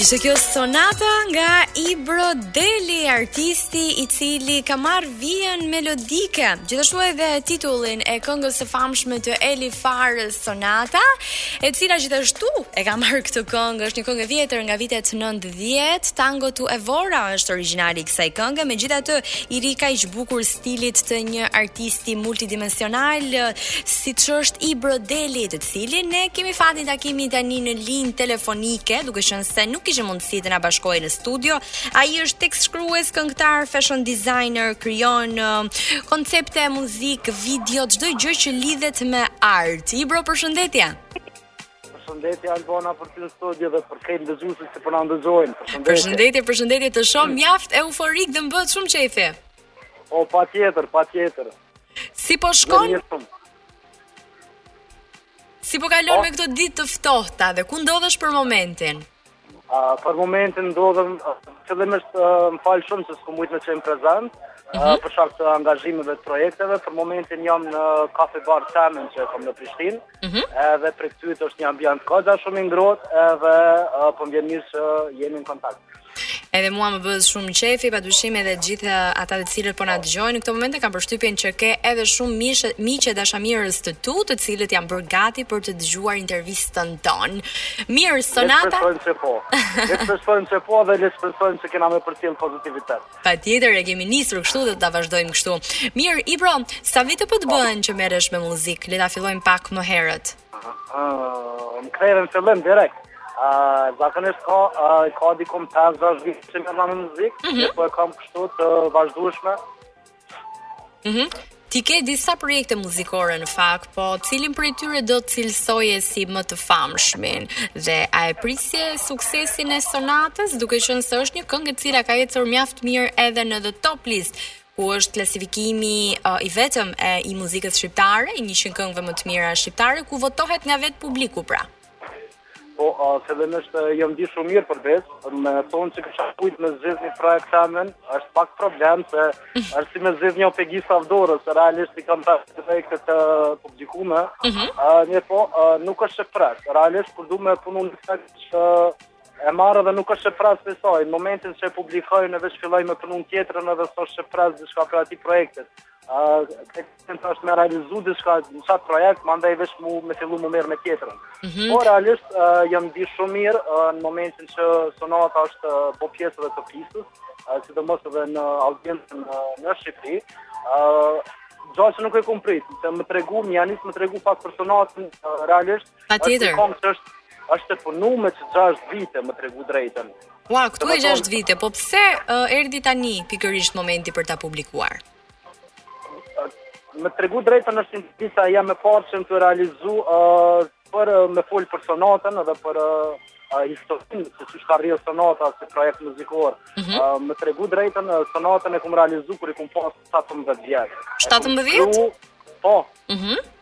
Ishte kjo sonata nga Ibro Deli, artisti i cili ka marrë vijën melodike, gjithashtu edhe titullin e këngës së famshme të Eli Farës Sonata, e cila gjithashtu e ka marrë këtë këngë, është një këngë e vjetër nga vitet 90, Tango tu Evora është origjinali i kësaj kënge, megjithatë i rri kaq bukur stilit të një artisti multidimensional, siç është Ibro Deli, të cilin ne kemi fatin ta kemi tani në linjë telefonike, duke qenë se nuk kishim mundësi të na bashkohej në studio. Ai është tekstshkrues, këngëtar, fashion designer, krijon uh, koncepte, muzikë, video, çdo gjë që lidhet me art. Ibro, përshëndetje. Përshëndetje Albona për ty në studio dhe për krejt ndëgjuesit që po na ndëgjojnë. Përshëndetje. Përshëndetje, përshëndetje të shoh mjaft euforik dhe më bëhet shumë qejfi. O patjetër, patjetër. Si po shkon? Si po kalon po. me këto ditë të ftohta dhe ku ndodhesh për momentin? Uh, për momentin ndodhem, fillimisht uh, më fal shumë se s'kum mujt me qenë prezent, uh, mhm. për shkak të angazhimeve të projekteve, për momentin jam në kafe bar temin që kom në Prishtinë, uh mhm. -huh. edhe prej këtyt është një ambient kaxha shumë i ngrohtë, edhe uh, për po më vjen mirë që jemi në kontakt. Edhe mua më bëhet shumë qefi, padyshim edhe gjithë ata të cilët po na dëgjojnë në këto momente, kam përshtypjen që ke edhe shumë miq, miq e dashamirës të tu, të cilët janë bërë gati për të dëgjuar intervistën tonë. Mirë, Sonata. Le të shpresojmë se po. Le të shpresojmë se po dhe le të shpresojmë se kena me përcjell pozitivitet. Patjetër e kemi nisur kështu dhe ta vazhdojmë kështu. Mirë, Ibro, sa vite po të bëhen që merresh me muzikë? Le ta fillojmë pak më herët. Më kreje në fillim direkt. Uh, zakonisht ka, uh, ka dikun 5-6 vjet që jam në muzikë, mm -hmm. po e kam kështu të vazhdueshme. Mm -hmm. Ti ke disa projekte muzikore në fakt, po cilin prej tyre do të cilësoje si më të famshmin? Dhe a e prisje suksesin e sonatës, duke qenë se është një këngë e cila ka ecur mjaft mirë edhe në The Top List, ku është klasifikimi uh, i vetëm e, i muzikës shqiptare, i 100 këngëve më të mira shqiptare, ku votohet nga vetë publiku pra. Po, uh, fillimisht jam ndi shumë mirë për besë, me thonë që kisha mujt me zgjedh një prej kangëve, është pak problem se është si me zgjedh një prej gishtave t'dorës, se realisht i kam pesëmbëdhjetë të publikume, mm -hmm. uh, mirëpo, uh, nuk është që pres, realisht kur du me punu një këngë që uh, E marr edhe nuk është që pres prej saj, në momentin që e publikoj unë veç filloj me punu tjetrën edhe s'është që pres diçka prej atij projektit. Këtë të të është me realizu diçka në qatë projekt, mandej veç muj me fillu m'u marrë me tjetrën. Mm -hmm. Por realisht, uh, jam ndi shumë mirë uh, në momentin që sonata është uh, po pjesë e top listës, uh, sidomos edhe në audiencën uh, në Shqipëri, uh, gja që nuk e kum pritë, se më tregu, me ja nisë me tregu pak për sonatën, uh, realisht, Patjetër. Është kongë që është, është të punume qe gjashtë vite, me të tregu drejtën. Ua, këtu e gjashtë vite, po pse uh, erdi tani pikërisht momenti për ta publikuar? Me të tregu drejtën është intervista jem e parë që jam tu realizu uh, për uh, me folë për sonatën edhe për uh, historinë se si ka rrjedh sonata si projekt muzikor. Mm -hmm. uh, me të tregu drejtën sonatën e kum realizuar kur i kum pas 17 vjet. 17? Po. Mhm. Mm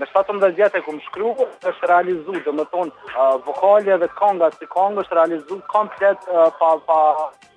Me 17 vjet e kum shkru, është realizu, domethonë, uh, vokali edhe konga, si konga është realizu komplet uh, pa, pa,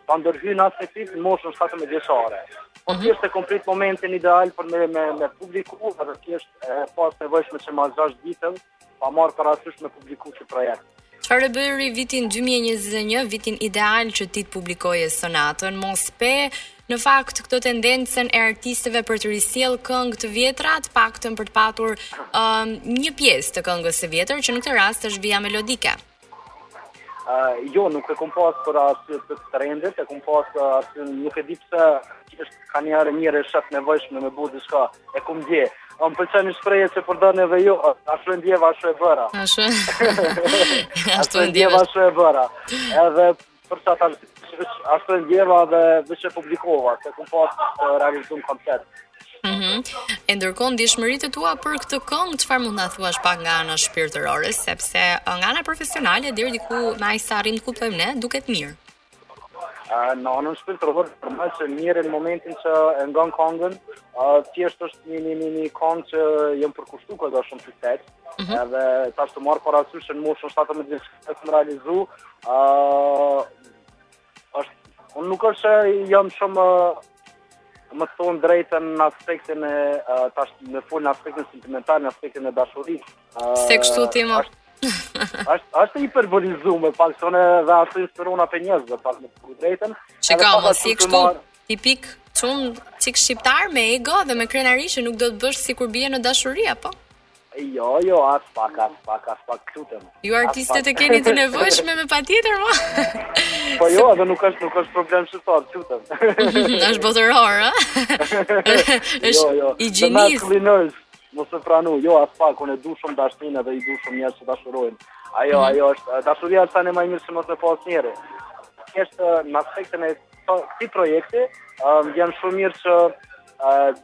pa ndërhy në asni tip, në moshën 17 vjeçare. Po mm -hmm. e kum prit momentin ideal për me, me, me publiku, edhe thjesht e pashë nevojshme që ma s'ka shtytje, pa marrë parasysh me publiku qët projekt. Çfarë e bëri vitin dy mijë e njëzet e një, vitin ideal që ti të publikoje sonatën, mos pe në fakt këto tendencën e artistëve për të risjellë këngë të vjetra, të paktën për të patur um, një pjesë të këngës së vjetër, që në këtë rast është vija melodike. Uh, jo, nuk e kom pas për arsye të trendit, e kom pas atë nuk e di pse Është ka njiherë njeri e sheh të nevojshme me bo diçka, e kum ndje. O më pëlqen një shprehje që përdorni edhe ju, ashtu e ndjeva, ashtu e bëra. Ashtu. ashtu e ndjeva, ashtu e bëra. Edhe për qata ashtu e ndjeva dhe veç e publikova, se kum pas të realizum komplet. Mm -hmm. E ndërkohë ndjeshmëritë tua për këtë këngë, çfarë mund të na thuash pak nga ana shpirtërore, sepse nga ana profesionale deri diku me aq sa arrijmë të kuptojmë ne, duket mirë. Në anën shpirtërore, për më së miri në momentin që e ngon këngën, thjesht është një një një një këngë që ja kam përkushtu dashurisë. Mm -hmm. Edhe tash tu marrë parasysh se në moshën 17 vjeç e kam realizu, ë uh, është unë nuk është se jam shumë me të thonë drejtën në aspektin e uh, tash me folë në aspektin sentimental, në aspektin e dashurisë. Uh, Si kështu timid. Është është hiperbolizu me pak s'jom edhe ashtu i frymzum prej njerëzve pak me të tregu drejtën. Qenke më si kështu tipik çun çik shqiptar me ego dhe me krenari që nuk do të bësh sikur bie në dashuri, apo? Jo, jo, as pak, as pak, as pak këtëm. Ju artistët e keni të nevojshme me patjetër, ma? Po jo, edhe nuk është, nuk është problem çfarë që tem. është botëror, a? jo, jo, i gjinis. Mos e pranu, jo as pak, unë e du shumë dashnin edhe i du shumë njerëzit që dashurojnë. Ajo, mhm. ajo është, dashuria është seni ma i mirë që munet me pas njeri. Thjesht në aspektin e këti projekti, um, m'vjen shumë mirë që uh,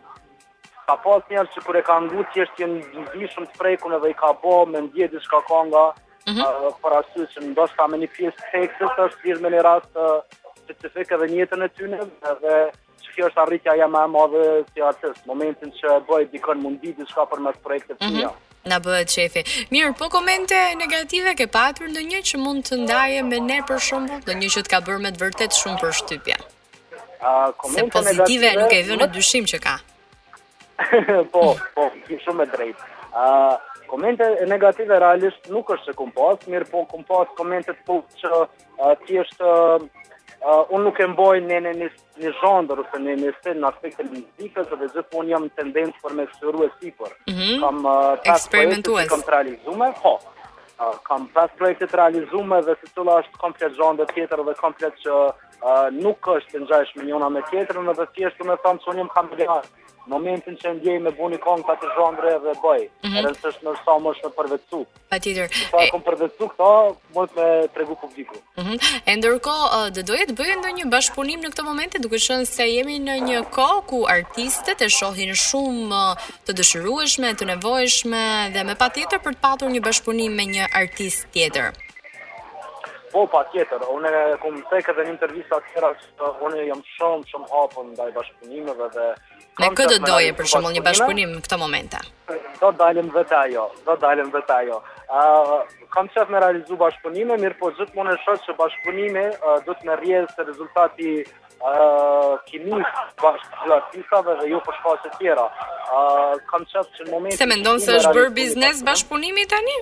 ka pas njerëz që kur e kanë ngu thjesht janë ndi shumë të prekun edhe i ka bo me ndje diçka kanga mm -hmm. uh, për arsye që ndoshta me një pjesë të tekstit është lidhë me një rast uh, specifik edhe n'jetën e tyne edhe që kjo është arritja jem më e madhe si artist, momentin që e bëj dikon me ndi diçka përmes projekteve të mhm. mia. Mm -hmm. Na bëhet qejfi. Mirë, po komente negative ke patur ndonjë që mund të ndaje me ne për shembull, ndonjë që të ka bërë me të vërtetë shumë përshtypje. A komente Se pozitive negative, nuk e vë në... dyshim që ka. po, po, ki shumë të drejtë. A komente negative realisht nuk është se kom pas, mirëpo kom pas komente të po që Uh, ti është uh, unë nuk e mboj në në në në zhandër ose në në stil në aspektin e muzikës dhe gjithmonë kam tendencë për me sëru e sipër. Mm -hmm. Kam uh, pas projekte kam të realizume, po. Uh, kam pas projekte të realizume dhe secila është komplet zhanër tjetër dhe komplet që uh, nuk është të ngjashme njona me tjetrën dhe thjesht të me thamë që unë jam kam gjarë. Momentin që ndjej me bo ni kongë pa të zhanre dhe bëj, mm -hmm. rëndësi është në sa më është në përvetësu. Patjetër. Sa e... kom përvetësu këta, mund me tregu publiku. Mm -hmm. E ndërkohë, do doje të bëje ndonjë bashkëpunim në këto momente, duke qenë se jemi në një kohë ku artistet e shohin shumë të dëshirueshme, të nevojshme, dhe me patjetër për të patur një bashkëpunim me një artist tjetër. Po, patjetër, unë e kom cek edhe në intervista të tjera, unë jam shumë, shumë e hapun ndaj bashkëpunimeve dhe Me kë do doje për shembull një bashkëpunim në këto momente? Do dalim dhe te ajo, do dalim dhe te ajo. Ë uh, kam qejf me realizu bashkëpunime, mirëpo gjithmonë e shoh që bashkëpunimi uh, do me rrjedhë si rezultat i ë uh, kimisë mes dy artistave dhe jo për shkaqe tjera. Ë uh, kam qejf që në momentin Se mendon se është bërë biznes bashkëpunimi tani?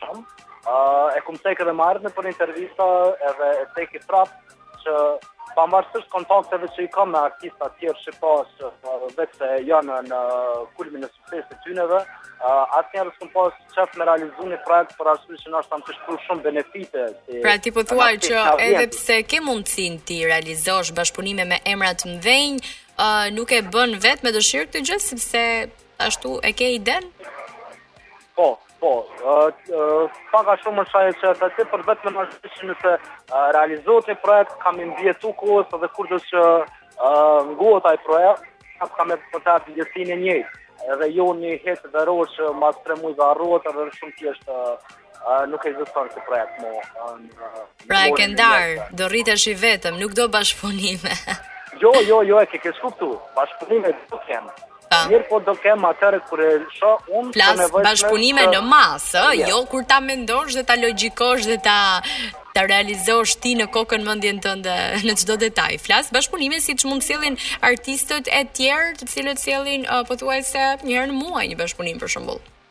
Shumë. Uh, e kom cek edhe ma herët nëpër intervista edhe e ceki prapë që pavarësisht kontakteve që i kam me artista tjerë që pa që vetë se janë në kulmin e suksesit të tyneve, uh, asnjëherë s'kom pas qejf me realizu një projekt për arsye që nështë tamë të shkru shumë benefite. Si pra ti po thuaj që edhe pse ke mundësinë t'i realizosh bashkëpunime me emra të mëdhenj, uh, nuk e bën vetë me dëshirë këtë gjë, sepse Ashtu e ke idenë? Po, po. Pak a shumë është ajo që the ti, për vete me rëndësi është që nëse realizohet një projekt, ka me i mbijetu kohës dhe kurdo që ngohet ai projekt, ka ka me përçu ndjesinë e njëjtë edhe jo një hit veror që mas tre mujve harrohet edhe shumë thjesht nuk ekziston si projekt më. Pra e ke ndarë, do rritesh i vetëm, nuk do bashkëpunime. jo, jo, jo, e ke keqkuptu, bashkëpunime do kem. Po. Mirëpo do kem atëherë kur e shoh unë të nevojshme... Flas bashkëpunime në masë, ja. jo kur ta mendosh dhe ta logjikosh dhe ta ta realizosh ti në kokën mendjen tënde në çdo detaj. Flas bashkëpunime siç mund të sjellin artistët e tjerë, të cilët sjellin uh, pothuajse një herë në muaj një bashkëpunim për shembull.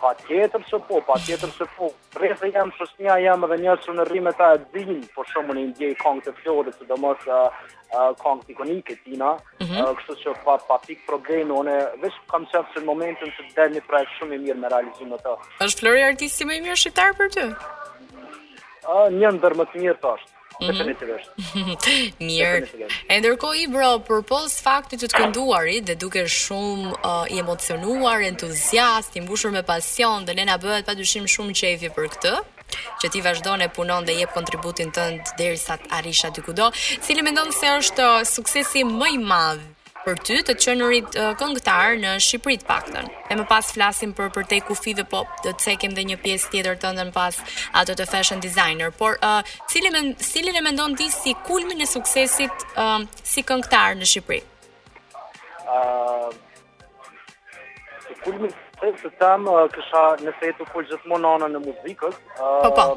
Pa tjetër se po, pa tjetër se po. Fans jam, shoqnia jam edhe njerëzit që rrijmë ta e dinë, po shumë mirë i ndjej kongët e Florit, sidomos uh, uh, kongët ikonike t'tina, mm -hmm. uh, kështu që pa, pa pik problemi, unë veç kam qejf që në momentin që të del një projekt shumë i mirë me realizu me të. Është Flori artisti më i mirë shqiptar për ty? Uh, një ndër më të mirët është. Mhm. Definitivisht. Mirë. E ndërkohë Ibro, përpos faktit të të kënduarit dhe dukesh shumë uh, i emocionuar, entuziast, i mbushur me pasion dhe ne na bëhet padyshim shumë qejfi për këtë që ti vazhdon e punon dhe jep kontributin tënd derisa të arrish aty ku do. Cili mendon se është uh, suksesi më i madh për ty të qenurit uh, këngëtar në Shqipëri të paktën. E më pas flasim për përtej kufijve, po do të cekim dhe një pjesë tjetër tënden pas asaj të fashion designer, por uh, cili men, cilin e mendon ti si kulmin e suksesit uh, si këngëtar në Shqipëri? Uh, si kulmin e suksesit të tham uh, kështu nëse e themi gjithmonë nga ana e muzikës. Uh, po po.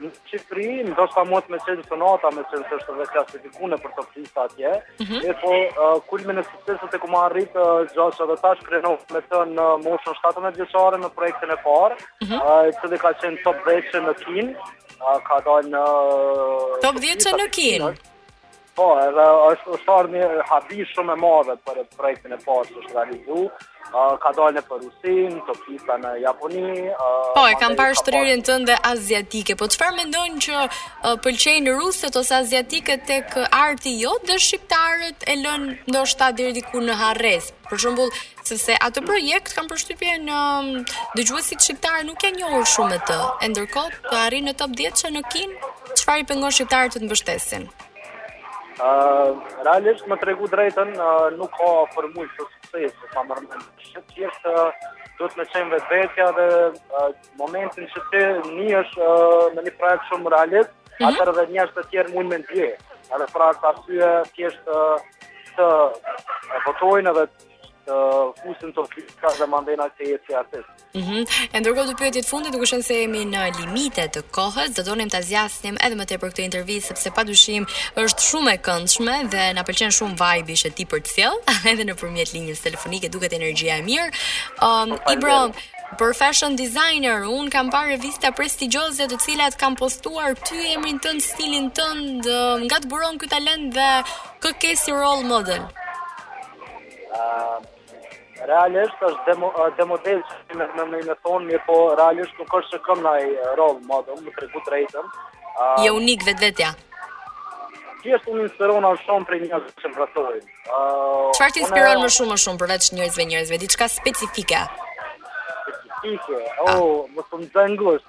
Në Shqipëri, ndoshta mundet me qenë Sonata meqenëse është edhe klasifikuar për top lista atje. Mm -hmm. E po uh, kulmin e suksesit e kum arrit uh, gja që edhe tash krenohem me të në moshën 17 vjeçare në projektin e parë, mm -hmm. uh, i cili ka qenë top 10 në Kinë, uh, ka dalë në uh, top 10 në Kinë. Po, edhe është, është ardhë një habi shumë e madhe për projektin e parë që është realizu. Uh, ka dalë për Rusi, top lista në Japoni. Uh, po, e kam parë shtrirjen parë... tënde aziatike. Po çfarë mendon që uh, pëlqejnë rusët ose aziatikët tek arti yt dhe shqiptarët e lënë ndoshta deri diku në harresë. Për shembull, Sepse atë projekt kam përshtypjen um, dëgjuesit shqiptarë nuk janë njohur shumë me të. E ndërkohë të arrin në top 10-she në Kinë, çfarë i pengon shqiptarët të të mbështesin? Ë, uh, realisht me tregu drejtën, uh, nuk ka formulë të suksesit, për mendimin tem. Thjesht uh, duhet me qenë vetvetja dhe uh, momentin që ti nihesh uh, në një projekt shumë realist, mm -hmm. atëherë dhe njerëzit tjerë mund me ndje. Edhe për atë arsye thjesht uh, të votojnë edhe të fusin n'top lista dhe mandena të njohin si artist. Mm -hmm. E ndërkohë dy pyetjet e fundit, duke qenë se jemi në limite të kohës, do donim ta zgjasnim edhe më tepër këtë intervistë, sepse padyshim është shumë e këndshme dhe na pëlqen shumë vibe-i që ti përcjell, edhe nëpërmjet linjës telefonike duket energjia e mirë. Um, Ibro, për fashion designer, unë kam parë revista prestigjoze të cilat kanë postuar ty emrin tënd, stilin tënd, nga të buron ky talent dhe Kë ke si role model? Uh, realisht është demo, uh, demode që s'di me, me, me, me thonë, mirëpo realisht nuk është që kam naj role model, me të tregu të drejtën. Uh, Je unik vetvetja? Kshtu që unë inspirohna shumë prej njerëzve që më rrethojnë. Uh, Çfarë të inspiron më shumë më shumë përveç njerëzve njerëzve? Diçka specifike? Specifike? O, oh, më të më zëngusht.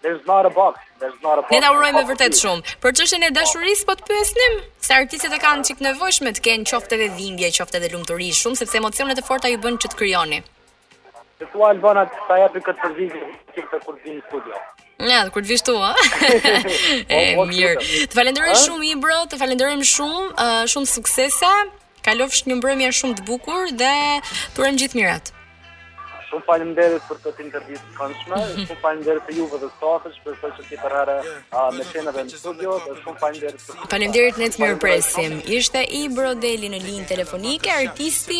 There's not a box, there's not a box. Ne të urojmë vërtet shumë. Për çështjen e dashurisë po të pyesnim, se artistët e kanë çik të nevojshme të kenë qoftë edhe dhimbje, qoftë edhe lumturi shumë sepse emocionet e forta ju bëjnë që të krijoni. Të thashë Albana ta japi këtë përgjigje çik kur vij n'studio. Ja, kur të vish këtu, ha? Po, e, po, mirë. Të falenderoj shumë, Ibro, të falenderojmë shumë, uh, shumë suksese. Kalofsh një mbrëmje shumë të bukur dhe të urojmë gjithë të mirat. Shumë faleminderit për këtë intervistë të këndshme. Shumë faleminderit për juve dhe stafit. Shpresoj që tjetër herë me qenë dhe në studio. Shumë faleminderit. Faleminderit ne të mirëpresim. Ishte Ibro Deli në linjë telefonike, artisti